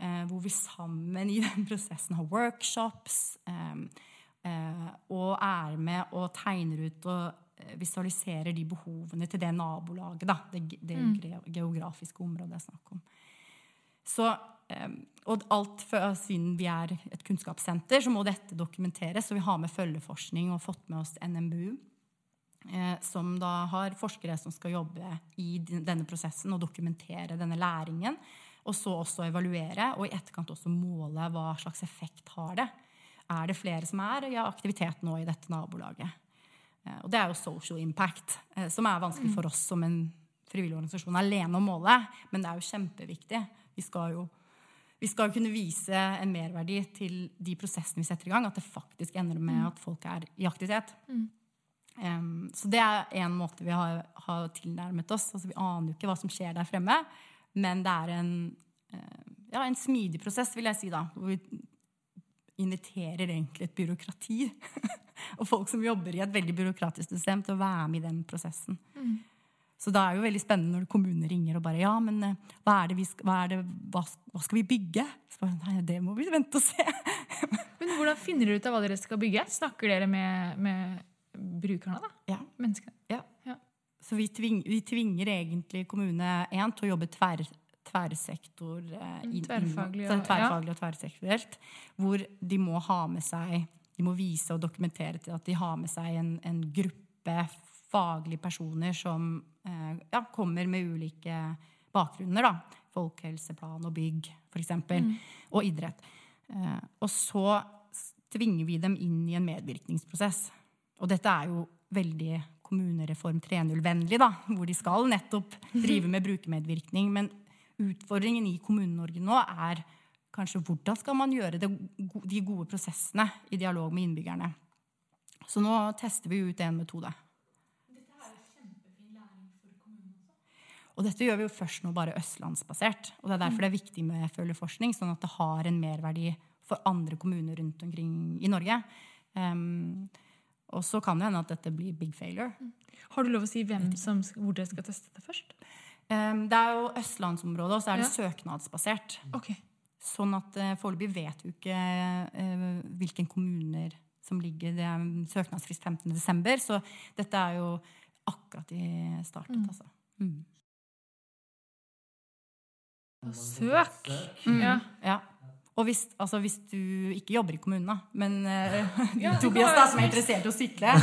Eh, hvor vi sammen i den prosessen har workshops. Eh, eh, og er med og tegner ut og eh, visualiserer de behovene til det nabolaget. Da, det, det mm. geografiske området det er snakk om. Så, og alt for, Siden vi er et kunnskapssenter, så må dette dokumenteres. Og vi har med følgeforskning og fått med oss NMBU. Som da har forskere som skal jobbe i denne prosessen og dokumentere denne læringen. Og så også evaluere, og i etterkant også måle hva slags effekt har det. Er det flere som er i aktivitet nå i dette nabolaget? Eh, Og det er jo social impact, eh, som er vanskelig for oss som en frivillig organisasjon alene å måle, men det er jo kjempeviktig. Vi skal jo vi skal kunne vise en merverdi til de prosessene vi setter i gang, at det faktisk ender med at folk er i aktivitet. Um, så det er en måte vi har, har tilnærmet oss. Altså, vi aner jo ikke hva som skjer der fremme, men det er en, eh, ja, en smidig prosess, vil jeg si, da. Hvor vi inviterer egentlig et byråkrati og folk som jobber i et veldig byråkratisk system, til å være med i den prosessen. Så da er det jo veldig spennende når kommunene ringer og bare Ja, men eh, hva det vi skal, hva, det, hva, hva skal vi bygge? Så bare, Nei, det må vi vente og se. Men hvordan finner dere ut av hva dere skal bygge? Snakker dere med, med brukerne, da? Ja. Menneskene? Ja. Så vi, tving, vi tvinger egentlig kommune 1 til å jobbe tverr, tverrsektor eh, inn- tverrfaglig og- tverrfaglig og tverrsektorielt. Hvor de må ha med seg De må vise og dokumentere til at de har med seg en, en gruppe faglige personer som eh, ja, kommer med ulike bakgrunner. da. Folkehelseplan og bygg, f.eks. Og idrett. Eh, og så tvinger vi dem inn i en medvirkningsprosess. Og dette er jo veldig kommunereform 3.0-vennlig, da, hvor de skal nettopp drive med brukermedvirkning. Men utfordringen i Kommune-Norge nå er kanskje hvordan skal man gjøre det, de gode prosessene i dialog med innbyggerne. Så nå tester vi ut en metode. Og dette gjør vi jo først nå bare østlandsbasert. Og det er derfor det er viktig med følgeforskning, sånn at det har en merverdi for andre kommuner rundt omkring i Norge. Ehm, og så kan det hende at dette blir big failure. Har du lov å si hvem som, hvor dere skal teste det først? Ehm, det er jo østlandsområdet, og så er det Ja. søknadsbasert. Okay. Sånn at eh, foreløpig vet vi ikke eh, hvilke kommuner som ligger Det er søknadsfrist 15.12., så dette er jo akkurat i startet, altså. Mm. Søk. Mm. Ja. Ja. Og hvis, altså, hvis du ikke jobber i kommunen, da, men uh, Ja, Tobias da, som er interessert i å sykle.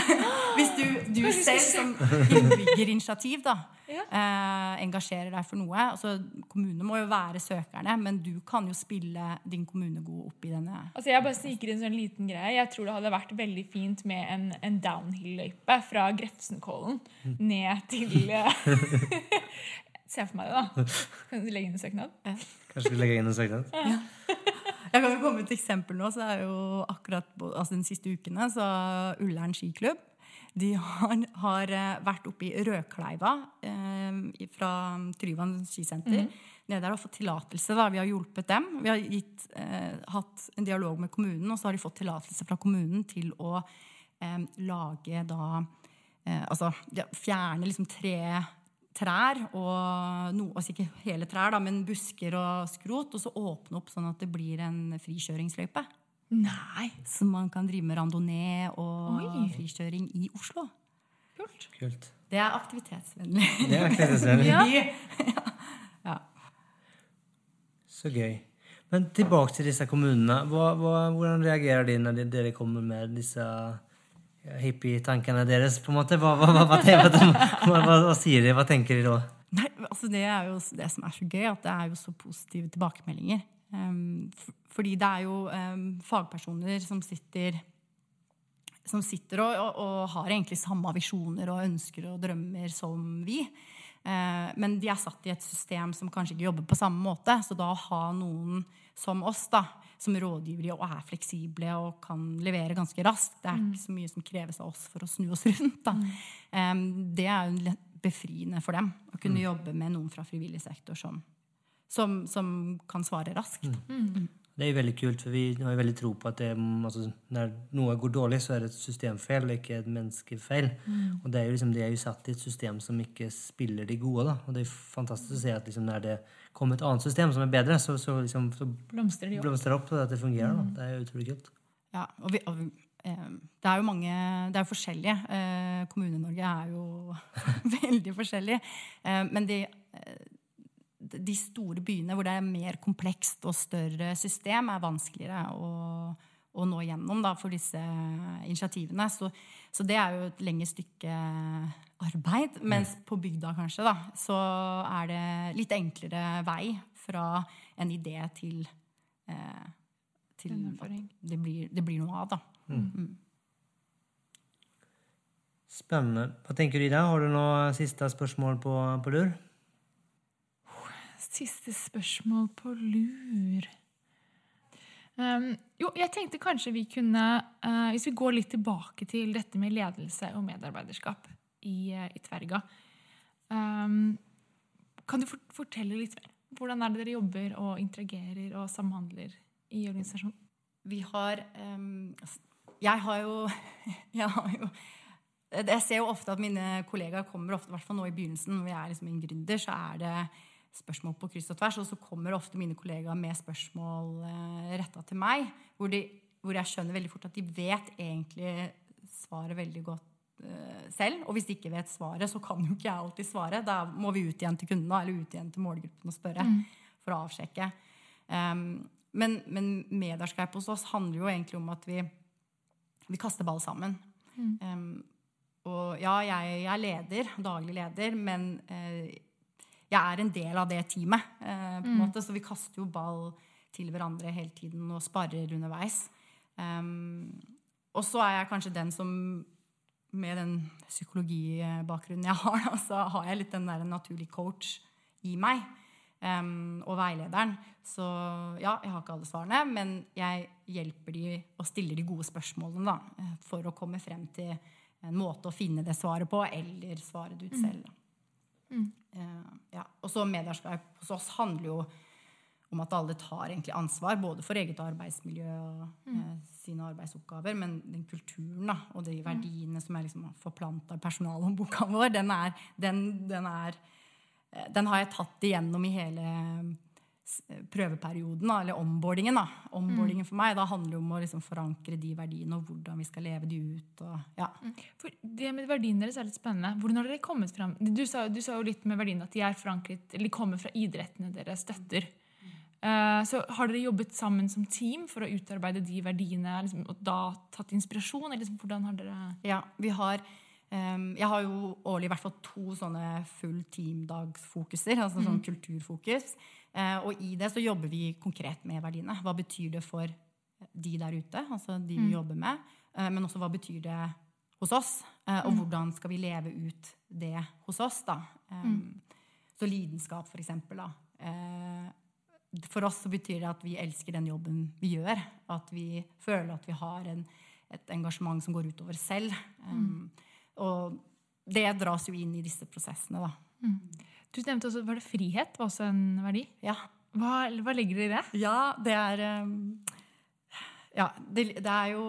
Hvis du, du selv som innbyggerinitiativ da, Ja. eh, engasjerer deg for noe altså, Kommunene må jo være søkerne, men du kan jo spille din kommune god opp i denne Altså jeg bare sniker inn en sånn liten greie. Jeg tror det hadde vært veldig fint med en, en downhill-løype fra Grefsenkollen ned til eh, Se for meg det, da. Kan du legge inn en søknad? Kanskje vi legger inn en søknad? Jeg kan jo komme med et eksempel nå. så er jo akkurat altså Den siste ukene så Ullern skiklubb de har, har eh, vært oppe i Rødkleiva eh, fra Tryvann skisenter. Nede der og fått tillatelse. Vi har hjulpet dem. Vi har gitt, eh, hatt en dialog med kommunen, og så har de fått tillatelse fra kommunen til å eh, lage da eh, Altså ja, fjerne liksom tre trær, og no, altså ikke hele trær, da, men busker og skrot, og så åpne opp sånn at det blir en frikjøringsløype. Nei. Så man kan drive med randonee og Oi. frikjøring i Oslo. Kult. Kult. Det er aktivitetsvennlig. Det er aktivitetsvennlig. Ja. ja. Så gøy. Men tilbake til disse kommunene. Hva, hva, hvordan reagerer de når dere kommer med disse hippie-tankene deres? på en måte? Hva, hva, hva, hva, sier de? Hva tenker de da? Nei, altså det er jo det som er så gøy, at det er jo så positive tilbakemeldinger. F- fordi det er jo um, fagpersoner som sitter som sitter og, og, og har egentlig samme visjoner og ønsker og drømmer som vi. Eh, men de er satt i et system som kanskje ikke jobber på samme måte. Så da å ha noen som oss, da, som rådgivere og er fleksible og kan levere ganske raskt Det er ikke så mye som kreves av oss for å snu oss rundt. Da. Eh, det er jo befriende for dem å kunne jobbe med noen fra frivillig sektor som, som, som kan svare raskt. Det er jo veldig kult, for vi har jo veldig tro på at det, altså, når noe går dårlig, så er det et systemfeil, ikke et menneskefeil. Og det er jo liksom, de er jo satt i et system som ikke spiller de gode. da. Og det er fantastisk å se at liksom, når det kommer et annet system som er bedre, så, så, liksom, så Blomstrer de opp. blomstrer det opp, og at det fungerer. Mm. Det er utrolig kult. Ja, og vi, og eh, det er jo mange Det er jo forskjellige. Eh, Kommune-Norge er jo veldig forskjellig. Eh, men de, eh, de store byene hvor det er mer komplekst og større system, er vanskeligere å, å nå gjennom da, for disse initiativene. Så, så det er jo et lengre stykke arbeid. Mens på bygda kanskje da, så er det litt enklere vei fra en idé til, eh, til det blir, det blir noe av, da. Spennende. Hva tenker du, Ida? Har du noe siste spørsmål på, på lur? Siste spørsmål på lur. Um, jo, jeg tenkte kanskje vi kunne uh, Hvis vi går litt tilbake til dette med ledelse og medarbeiderskap i, uh, i Tverga um, Kan du fort- fortelle litt mer? Hvordan er det dere jobber og interagerer og samhandler i organisasjonen? Vi har um, Jeg har jo Jeg har jo jeg ser jo ofte at mine kollegaer kommer i hvert fall nå i begynnelsen, når vi er liksom en gründer, så er det spørsmål på kryss og tvers. Og så kommer ofte mine kollegaer med spørsmål eh, retta til meg, hvor, de, hvor jeg skjønner veldig fort at de vet egentlig svaret veldig godt eh, selv. Og hvis de ikke vet svaret, så kan jo ikke jeg alltid svare. Da må vi ut igjen til kundene eller ut igjen til målgruppen og spørre for å avsjekke. Um, men, men medarskap hos oss handler jo egentlig om at vi, vi kaster ball sammen. Um, og ja, jeg, jeg er leder, daglig leder, men eh, jeg er en del av det teamet. Eh, på en måte, Så vi kaster jo ball til hverandre hele tiden og sparer underveis. Um, og så er jeg kanskje den som med den psykologibakgrunnen jeg har, da, så har jeg litt den der naturlig coach i meg. Um, og veilederen. Så ja, jeg har ikke alle svarene, men jeg hjelper de og stiller de gode spørsmålene da, eh, for å komme frem til en måte å finne det svaret på, eller svare det ut selv. Da. Eh, ja. Og så medarskap hos oss handler jo om at alle tar egentlig ansvar, både for eget arbeidsmiljø og eh, sine arbeidsoppgaver, men den kulturen da, og de verdiene som er liksom forplanta i personalhåndboka vår, den, er, den, den, er, eh, den har jeg tatt igjennom i hele prøveperioden, da, eller onboardingen. da. Onboardingen for meg, da handler det om å liksom forankre de verdiene og hvordan vi skal leve de ut. Og, ja. For det med verdiene deres er litt spennende. Hvordan har dere kommet fram? Du sa, du sa jo litt med verdiene at de er forankret, eller kommer fra idrettene dere støtter. Eh, så har dere jobbet sammen som team for å utarbeide de verdiene, liksom, og da tatt inspirasjon? Eller liksom, hvordan har dere... Ja, vi har ehm, Jeg har jo årlig i hvert fall to sånne full teamdagsfokuser, altså sånn kulturfokus. Eh, og i det så jobber vi konkret med verdiene. Hva betyr det for de der ute, altså de vi jobber med? Eh, men også hva betyr det hos oss? Eh, og hvordan skal vi leve ut det hos oss, da? Mm. Så lidenskap, for eksempel, da. For oss så betyr det at vi elsker den jobben vi gjør. At vi føler at vi har en, et engasjement som går utover selv. Um, Og det dras jo inn i disse prosessene, da. Du nevnte også, Var det frihet var også en verdi? Ja, Hva, hva legger dere i det? ja det er um, Ja, det, det er jo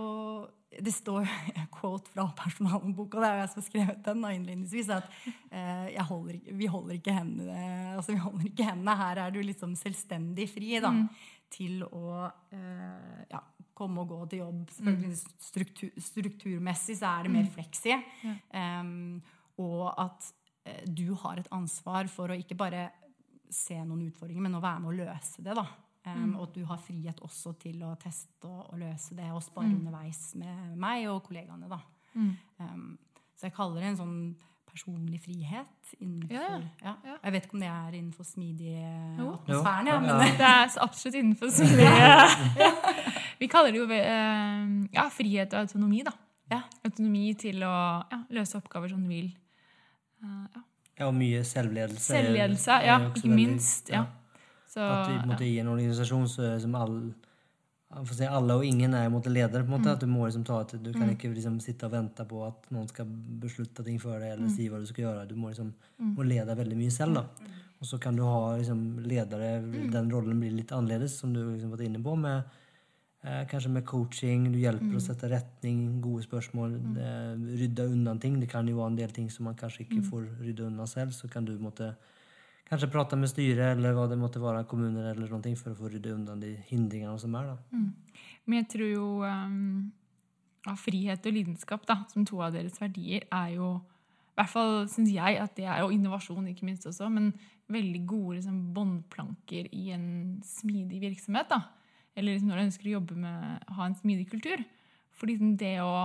det står quote fra personalboka, det er jo jeg som har skrevet den innledningsvis, at eh, jeg holder, vi holder ikke hendene altså vi holder ikke hendene. Her er du liksom selvstendig fri da, til å eh, ja, komme og gå til jobb. Selvfølgelig struktur, strukturmessig så er det mer fleksi. Em, og at du har et ansvar for å ikke bare se noen utfordringer, men å være med å løse det. da. Um, Og at du har frihet også til å teste og, og løse det og spare underveis med meg og kollegaene. da. Um, så jeg kaller det en sånn personlig frihet innenfor Ja, ja. ja. Jeg vet ikke om det er innenfor smidig atmosfæren, ja, men Ja. Det er absolutt innenfor smidig. Vi kaller det jo eh, ja, frihet og autonomi. da. Ja. Autonomi til å ja, løse oppgaver som du vil. Eh, ja. Ja, og mye selvledelse. Selvledelse, ja, ikke minst. Ja. Så, At i, måtte, I en organisasjon som alle si, alle og ingen er på en måte leder. på en måte, at Du må liksom ta et, du kan ikke liksom sitte og vente på at noen skal beslutte ting for deg eller si hva du skal gjøre. Du må liksom må lede veldig mye selv. da. Og så kan du ha liksom, ledere Den rollen blir litt annerledes, som du liksom vært inne på. med Kanskje med coaching, du hjelper å sette retning, gode spørsmål, Mm. rydde unna ting. Det kan jo være en del ting som man kanskje ikke får rydde unna selv. Så kan du måtte Kanskje prate med styret eller hva det måtte være, kommuner eller noe for å få rydde unna de hindringene som er. da. Men jeg tror jo um, ja, frihet og lidenskap da, som to av deres verdier er jo I hvert fall syns jeg at det er jo innovasjon, ikke minst også, men veldig gode liksom, båndplanker i en smidig virksomhet. da. Eller liksom, når du ønsker å jobbe med ha en smidig kultur. Fordi liksom, det å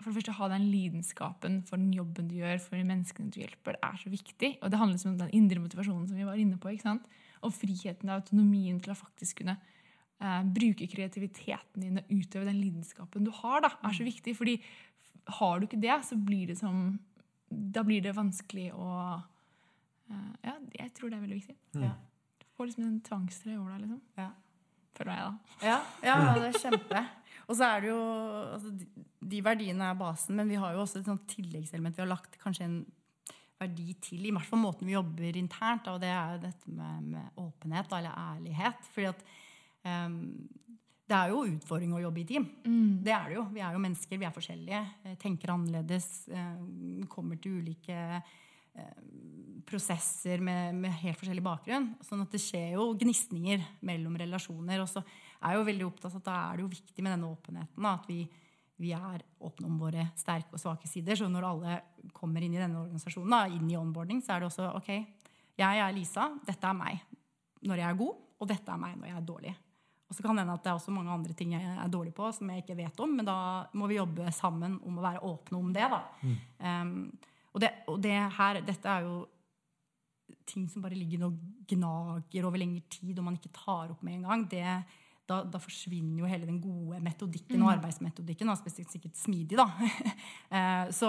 for det første ha den lidenskapen for den jobben du gjør, for de menneskene du hjelper, er så viktig. Og det handler liksom om den indre motivasjonen som vi var inne på. ikke sant? Og friheten og autonomien til å faktisk kunne eh, bruke kreativiteten din og utøve den lidenskapen du har, da, er så viktig. fordi har du ikke det, så blir det som Da blir det vanskelig å eh, Ja, jeg tror det er veldig viktig. ja. får liksom en tvangstrøye over deg, liksom. Ja. Føler jeg, da. Ja, ja, det er kjempe. Og så er det jo altså, de, verdiene er basen, men vi har jo også et sånt tilleggselement. Vi har lagt kanskje en verdi til, i hvert fall måten vi jobber internt, og det er jo dette med, med åpenhet da, eller ærlighet. Fordi at um, det er jo utfordring å jobbe i team. Det er det jo. Vi er jo mennesker, vi er forskjellige. eh, Tenker annerledes. eh, Kommer til ulike prosesser med, med helt forskjellig bakgrunn. Sånn at det skjer jo gnisninger mellom relasjoner. Og så er jeg jo veldig opptatt av at da er det jo viktig med denne åpenheten. At vi, vi er åpne om våre sterke og svake sider. Så når alle kommer inn i denne organisasjonen, da, inn i onboarding, så er det også OK, jeg er Lisa, dette er meg når jeg er god, og dette er meg når jeg er dårlig. Og så kan det hende at det er også mange andre ting jeg er dårlig på, som jeg ikke vet om, men da må vi jobbe sammen om å være åpne om det. da. Um, og det, og det her, dette er jo ting som bare ligger og gnager over lengre tid, og man ikke tar opp med en gang. Det, da, da forsvinner jo hele den gode metodikken og arbeidsmetodikken. Da, spesielt sikkert smidig, da. Eh, så,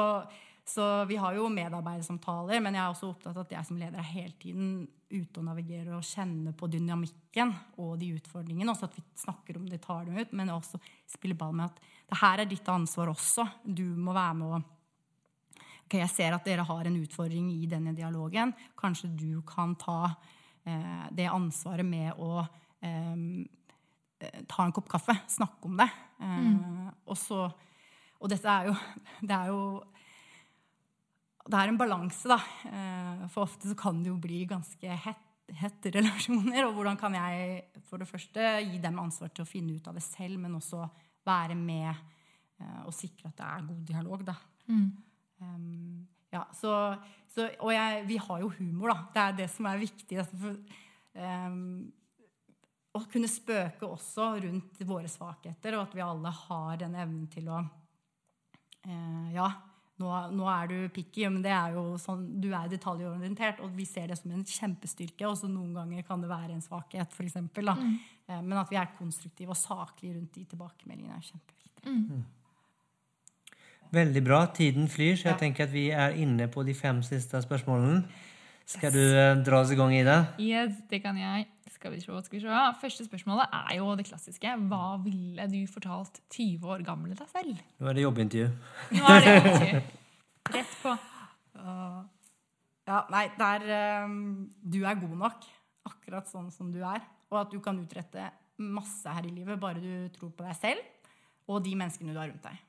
så vi har jo medarbeidersamtaler, men jeg er også opptatt av at jeg som leder er hele tiden ute og navigerer og kjenner på dynamikken og de utfordringene. Også at vi snakker om det, tar dem ut, men også spiller ball med at det her er ditt ansvar også. Du må være med å ok, jeg ser at dere har en utfordring i denne dialogen. Kanskje du kan ta eh, det ansvaret med å eh, ta en kopp kaffe, snakke om det. Eh, og, så, og dette er jo Det er jo det er en balanse, da. Eh, for ofte så kan det jo bli ganske hett relasjoner. Og hvordan kan jeg for det første gi dem ansvar til å finne ut av det selv, men også være med eh, og sikre at det er god dialog, da. Um, ja, så, så, og jeg, vi har jo humor, da. Det er det som er viktig. altså, For, um, å kunne spøke også rundt våre svakheter, og at vi alle har den evnen til å uh, Ja, nå, nå er du picky, men det er jo sånn, du er detaljorientert, og vi ser det som en kjempestyrke. Og så noen ganger kan det være en svakhet, eksempel, da. Eh, men at vi er konstruktive og saklige rundt de tilbakemeldingene, er kjempeviktig. Veldig bra. Tiden flyr, så jeg Ja. tenker at vi er inne på de fem siste spørsmålene. Skal du eh, dra oss i gang, Ida? Yes, det kan jeg. Skal vi se, skal vi se. Første spørsmålet er jo det klassiske. Hva ville du fortalt 20 år gamle deg selv? Nå er det jobbintervju. Nå er det jobbintervju. rett på. Ja, nei, der um, Du er god nok, akkurat sånn som du er. Og at du kan utrette masse her i livet bare du tror på deg selv og de menneskene du har rundt deg.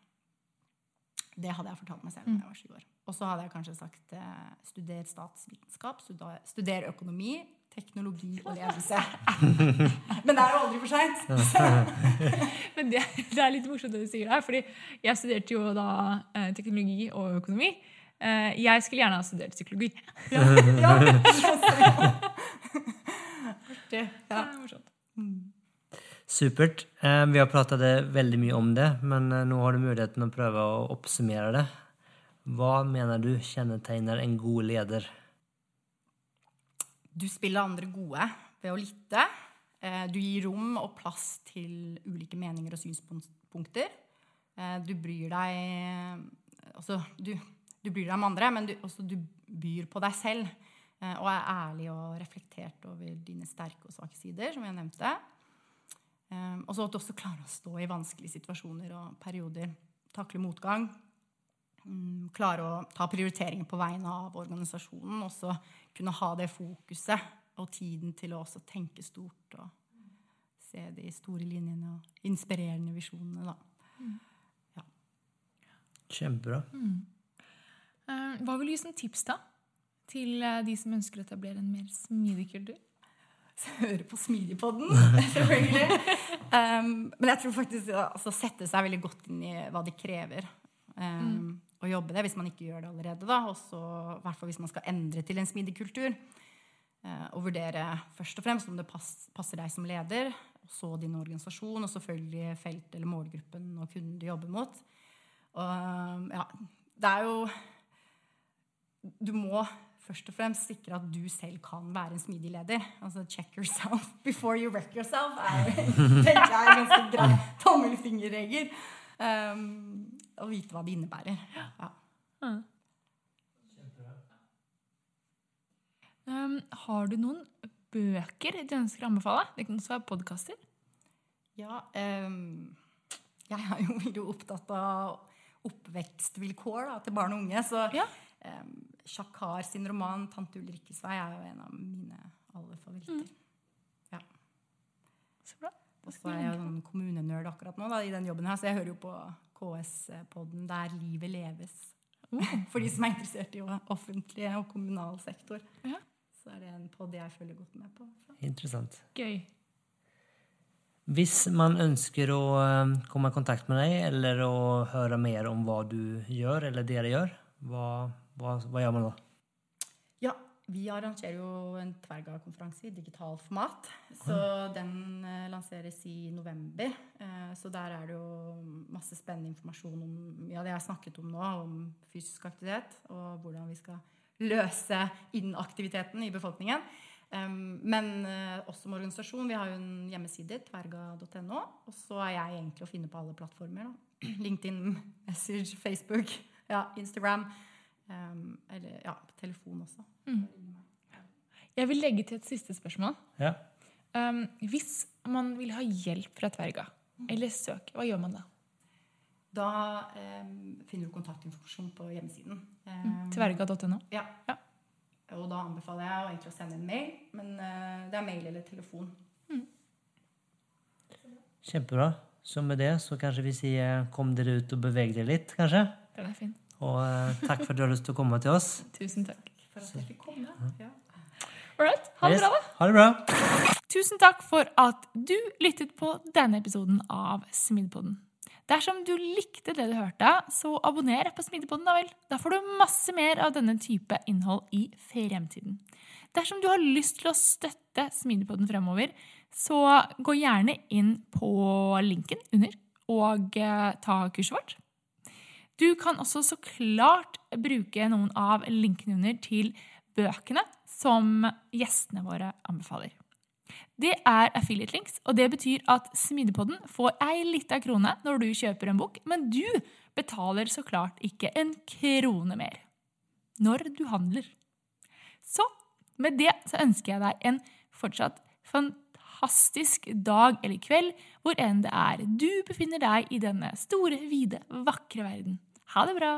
Det hadde jeg fortalt meg selv da jeg var 20 år. Og så hadde jeg kanskje sagt eh, studer statsvitenskap, studer, studer økonomi, teknologi og ledelse. Men det er jo aldri for seint. Men det, det er litt morsomt det du sier der, fordi jeg studerte jo da eh, teknologi og økonomi. Eh, jeg skulle gjerne ha studert psykologi. Ja. ja. Det Ja. er morsomt. Supert. Eh, Vi har pratet veldig mye om det, men eh, nå har du muligheten å prøve å oppsummere det. Hva mener du kjennetegner en god leder? Du spiller andre gode ved å lytte. Eh, Du gir rom og plass til ulike meninger og synspunkter. Du bryr deg altså, du, du bryr deg om andre, men du, også du byr på deg selv. Og er ærlig og reflektert over dine sterke og svake sider, som jeg nevnte. Eh, Og så at du også klarer å stå i vanskelige situasjoner og perioder. Takle motgang. Mm, Klare å ta prioriteringer på vegne av organisasjonen. Og så kunne ha det fokuset og tiden til å også tenke stort og se de store linjene og inspirerende visjonene. Da. Kjempebra. Eh, Hva vil du gi som tips da til eh, de som ønsker å etablere en mer smidig kultur? Høre på Smidigpodden, selvfølgelig. Um, men jeg tror faktisk ja, altså, sette seg veldig godt inn i hva det krever um, å jobbe det, hvis man ikke gjør det allerede. da, også, i hvert fall hvis man skal endre til en smidig kultur. Uh, og vurdere først og fremst om det pass, passer deg som leder, og så din organisasjon, og selvfølgelig felt eller målgruppen og kunden du jobber mot. Og um, ja, det er jo Du må først og fremst sikre at du selv kan være en smidig leder. Altså check yourself before you wreck yourself er tenker jeg en ganske grei tommelfingerregel. Um, å vite hva det innebærer. Ja. Um, har du noen bøker du ønsker å anbefale? Det kan også være podkaster. Ja, um, jeg er jo veldig opptatt av oppvekstvilkår da, til barn og unge. Så Ja. Um, Shakar sin roman 'Tante Ulrikkes vei' er jo en av mine aller favoritter. Ja. Så bra. Og så er jeg jo sånn kommunenerd akkurat nå da, i den jobben her, så jeg hører jo på KS-podden 'Der livet leves'. For de som er interessert i offentlig og kommunal sektor. Ja. Så er det en podd jeg følger godt med på. Interessant. Gøy. Hvis man ønsker å komme i kontakt med deg, eller å høre mer om hva du gjør, eller dere gjør, hva, hva, hva gjør man da? Ja, vi arrangerer jo en Tverga-konferanse i digitalt format. Så den eh, lanseres i november. Eh, så der er det jo masse spennende informasjon om ja, det jeg har snakket om nå, om fysisk aktivitet, og hvordan vi skal løse inaktiviteten i befolkningen. Men eh, også som organisasjon. Vi har jo en hjemmeside, tverga.no. Og så er jeg egentlig å finne på alle plattformer. Da. LinkedIn, Message, Facebook, ja, Instagram. Um, eller ja, på telefon også. Jeg vil legge til et siste spørsmål. Ja. Um, hvis man vil ha hjelp fra Tverga, eller søk, hva gjør man da? Da um, finner du kontaktinformasjon på hjemmesiden. Um, Tverga.no. Ja. Ja. Og da anbefaler jeg egentlig å sende en mail, men uh, det er mail eller telefon. Kjempebra. Så med det så kanskje vi sier kom dere ut og beveg dere litt, kanskje. Den er fin. Og eh, takk for at du har lyst til å komme til oss. Tusen takk. For at jeg fikk komme. Ja. Alright, ha det Yes. bra, da. Ha det bra. Tusen takk for at du lyttet på denne episoden av Smidpodden. Dersom du likte det du hørte, så abonner på Smidepodden, da vel. Da får du masse mer av denne type innhold i fremtiden. Dersom du har lyst til å støtte Smidepodden fremover, så gå gjerne inn på linken under og eh, ta kurset vårt. Du kan også så klart bruke noen av linkene under til bøkene som gjestene våre anbefaler. Det er affiliate links, og det betyr at Smidepodden får ei lita krone når du kjøper en bok, men du betaler så klart ikke en krone mer når du handler. Så med det så ønsker jeg deg en fortsatt fantastisk dag eller kveld, hvor enn det er du befinner deg i denne store, vide, vakre verden. Ha det bra!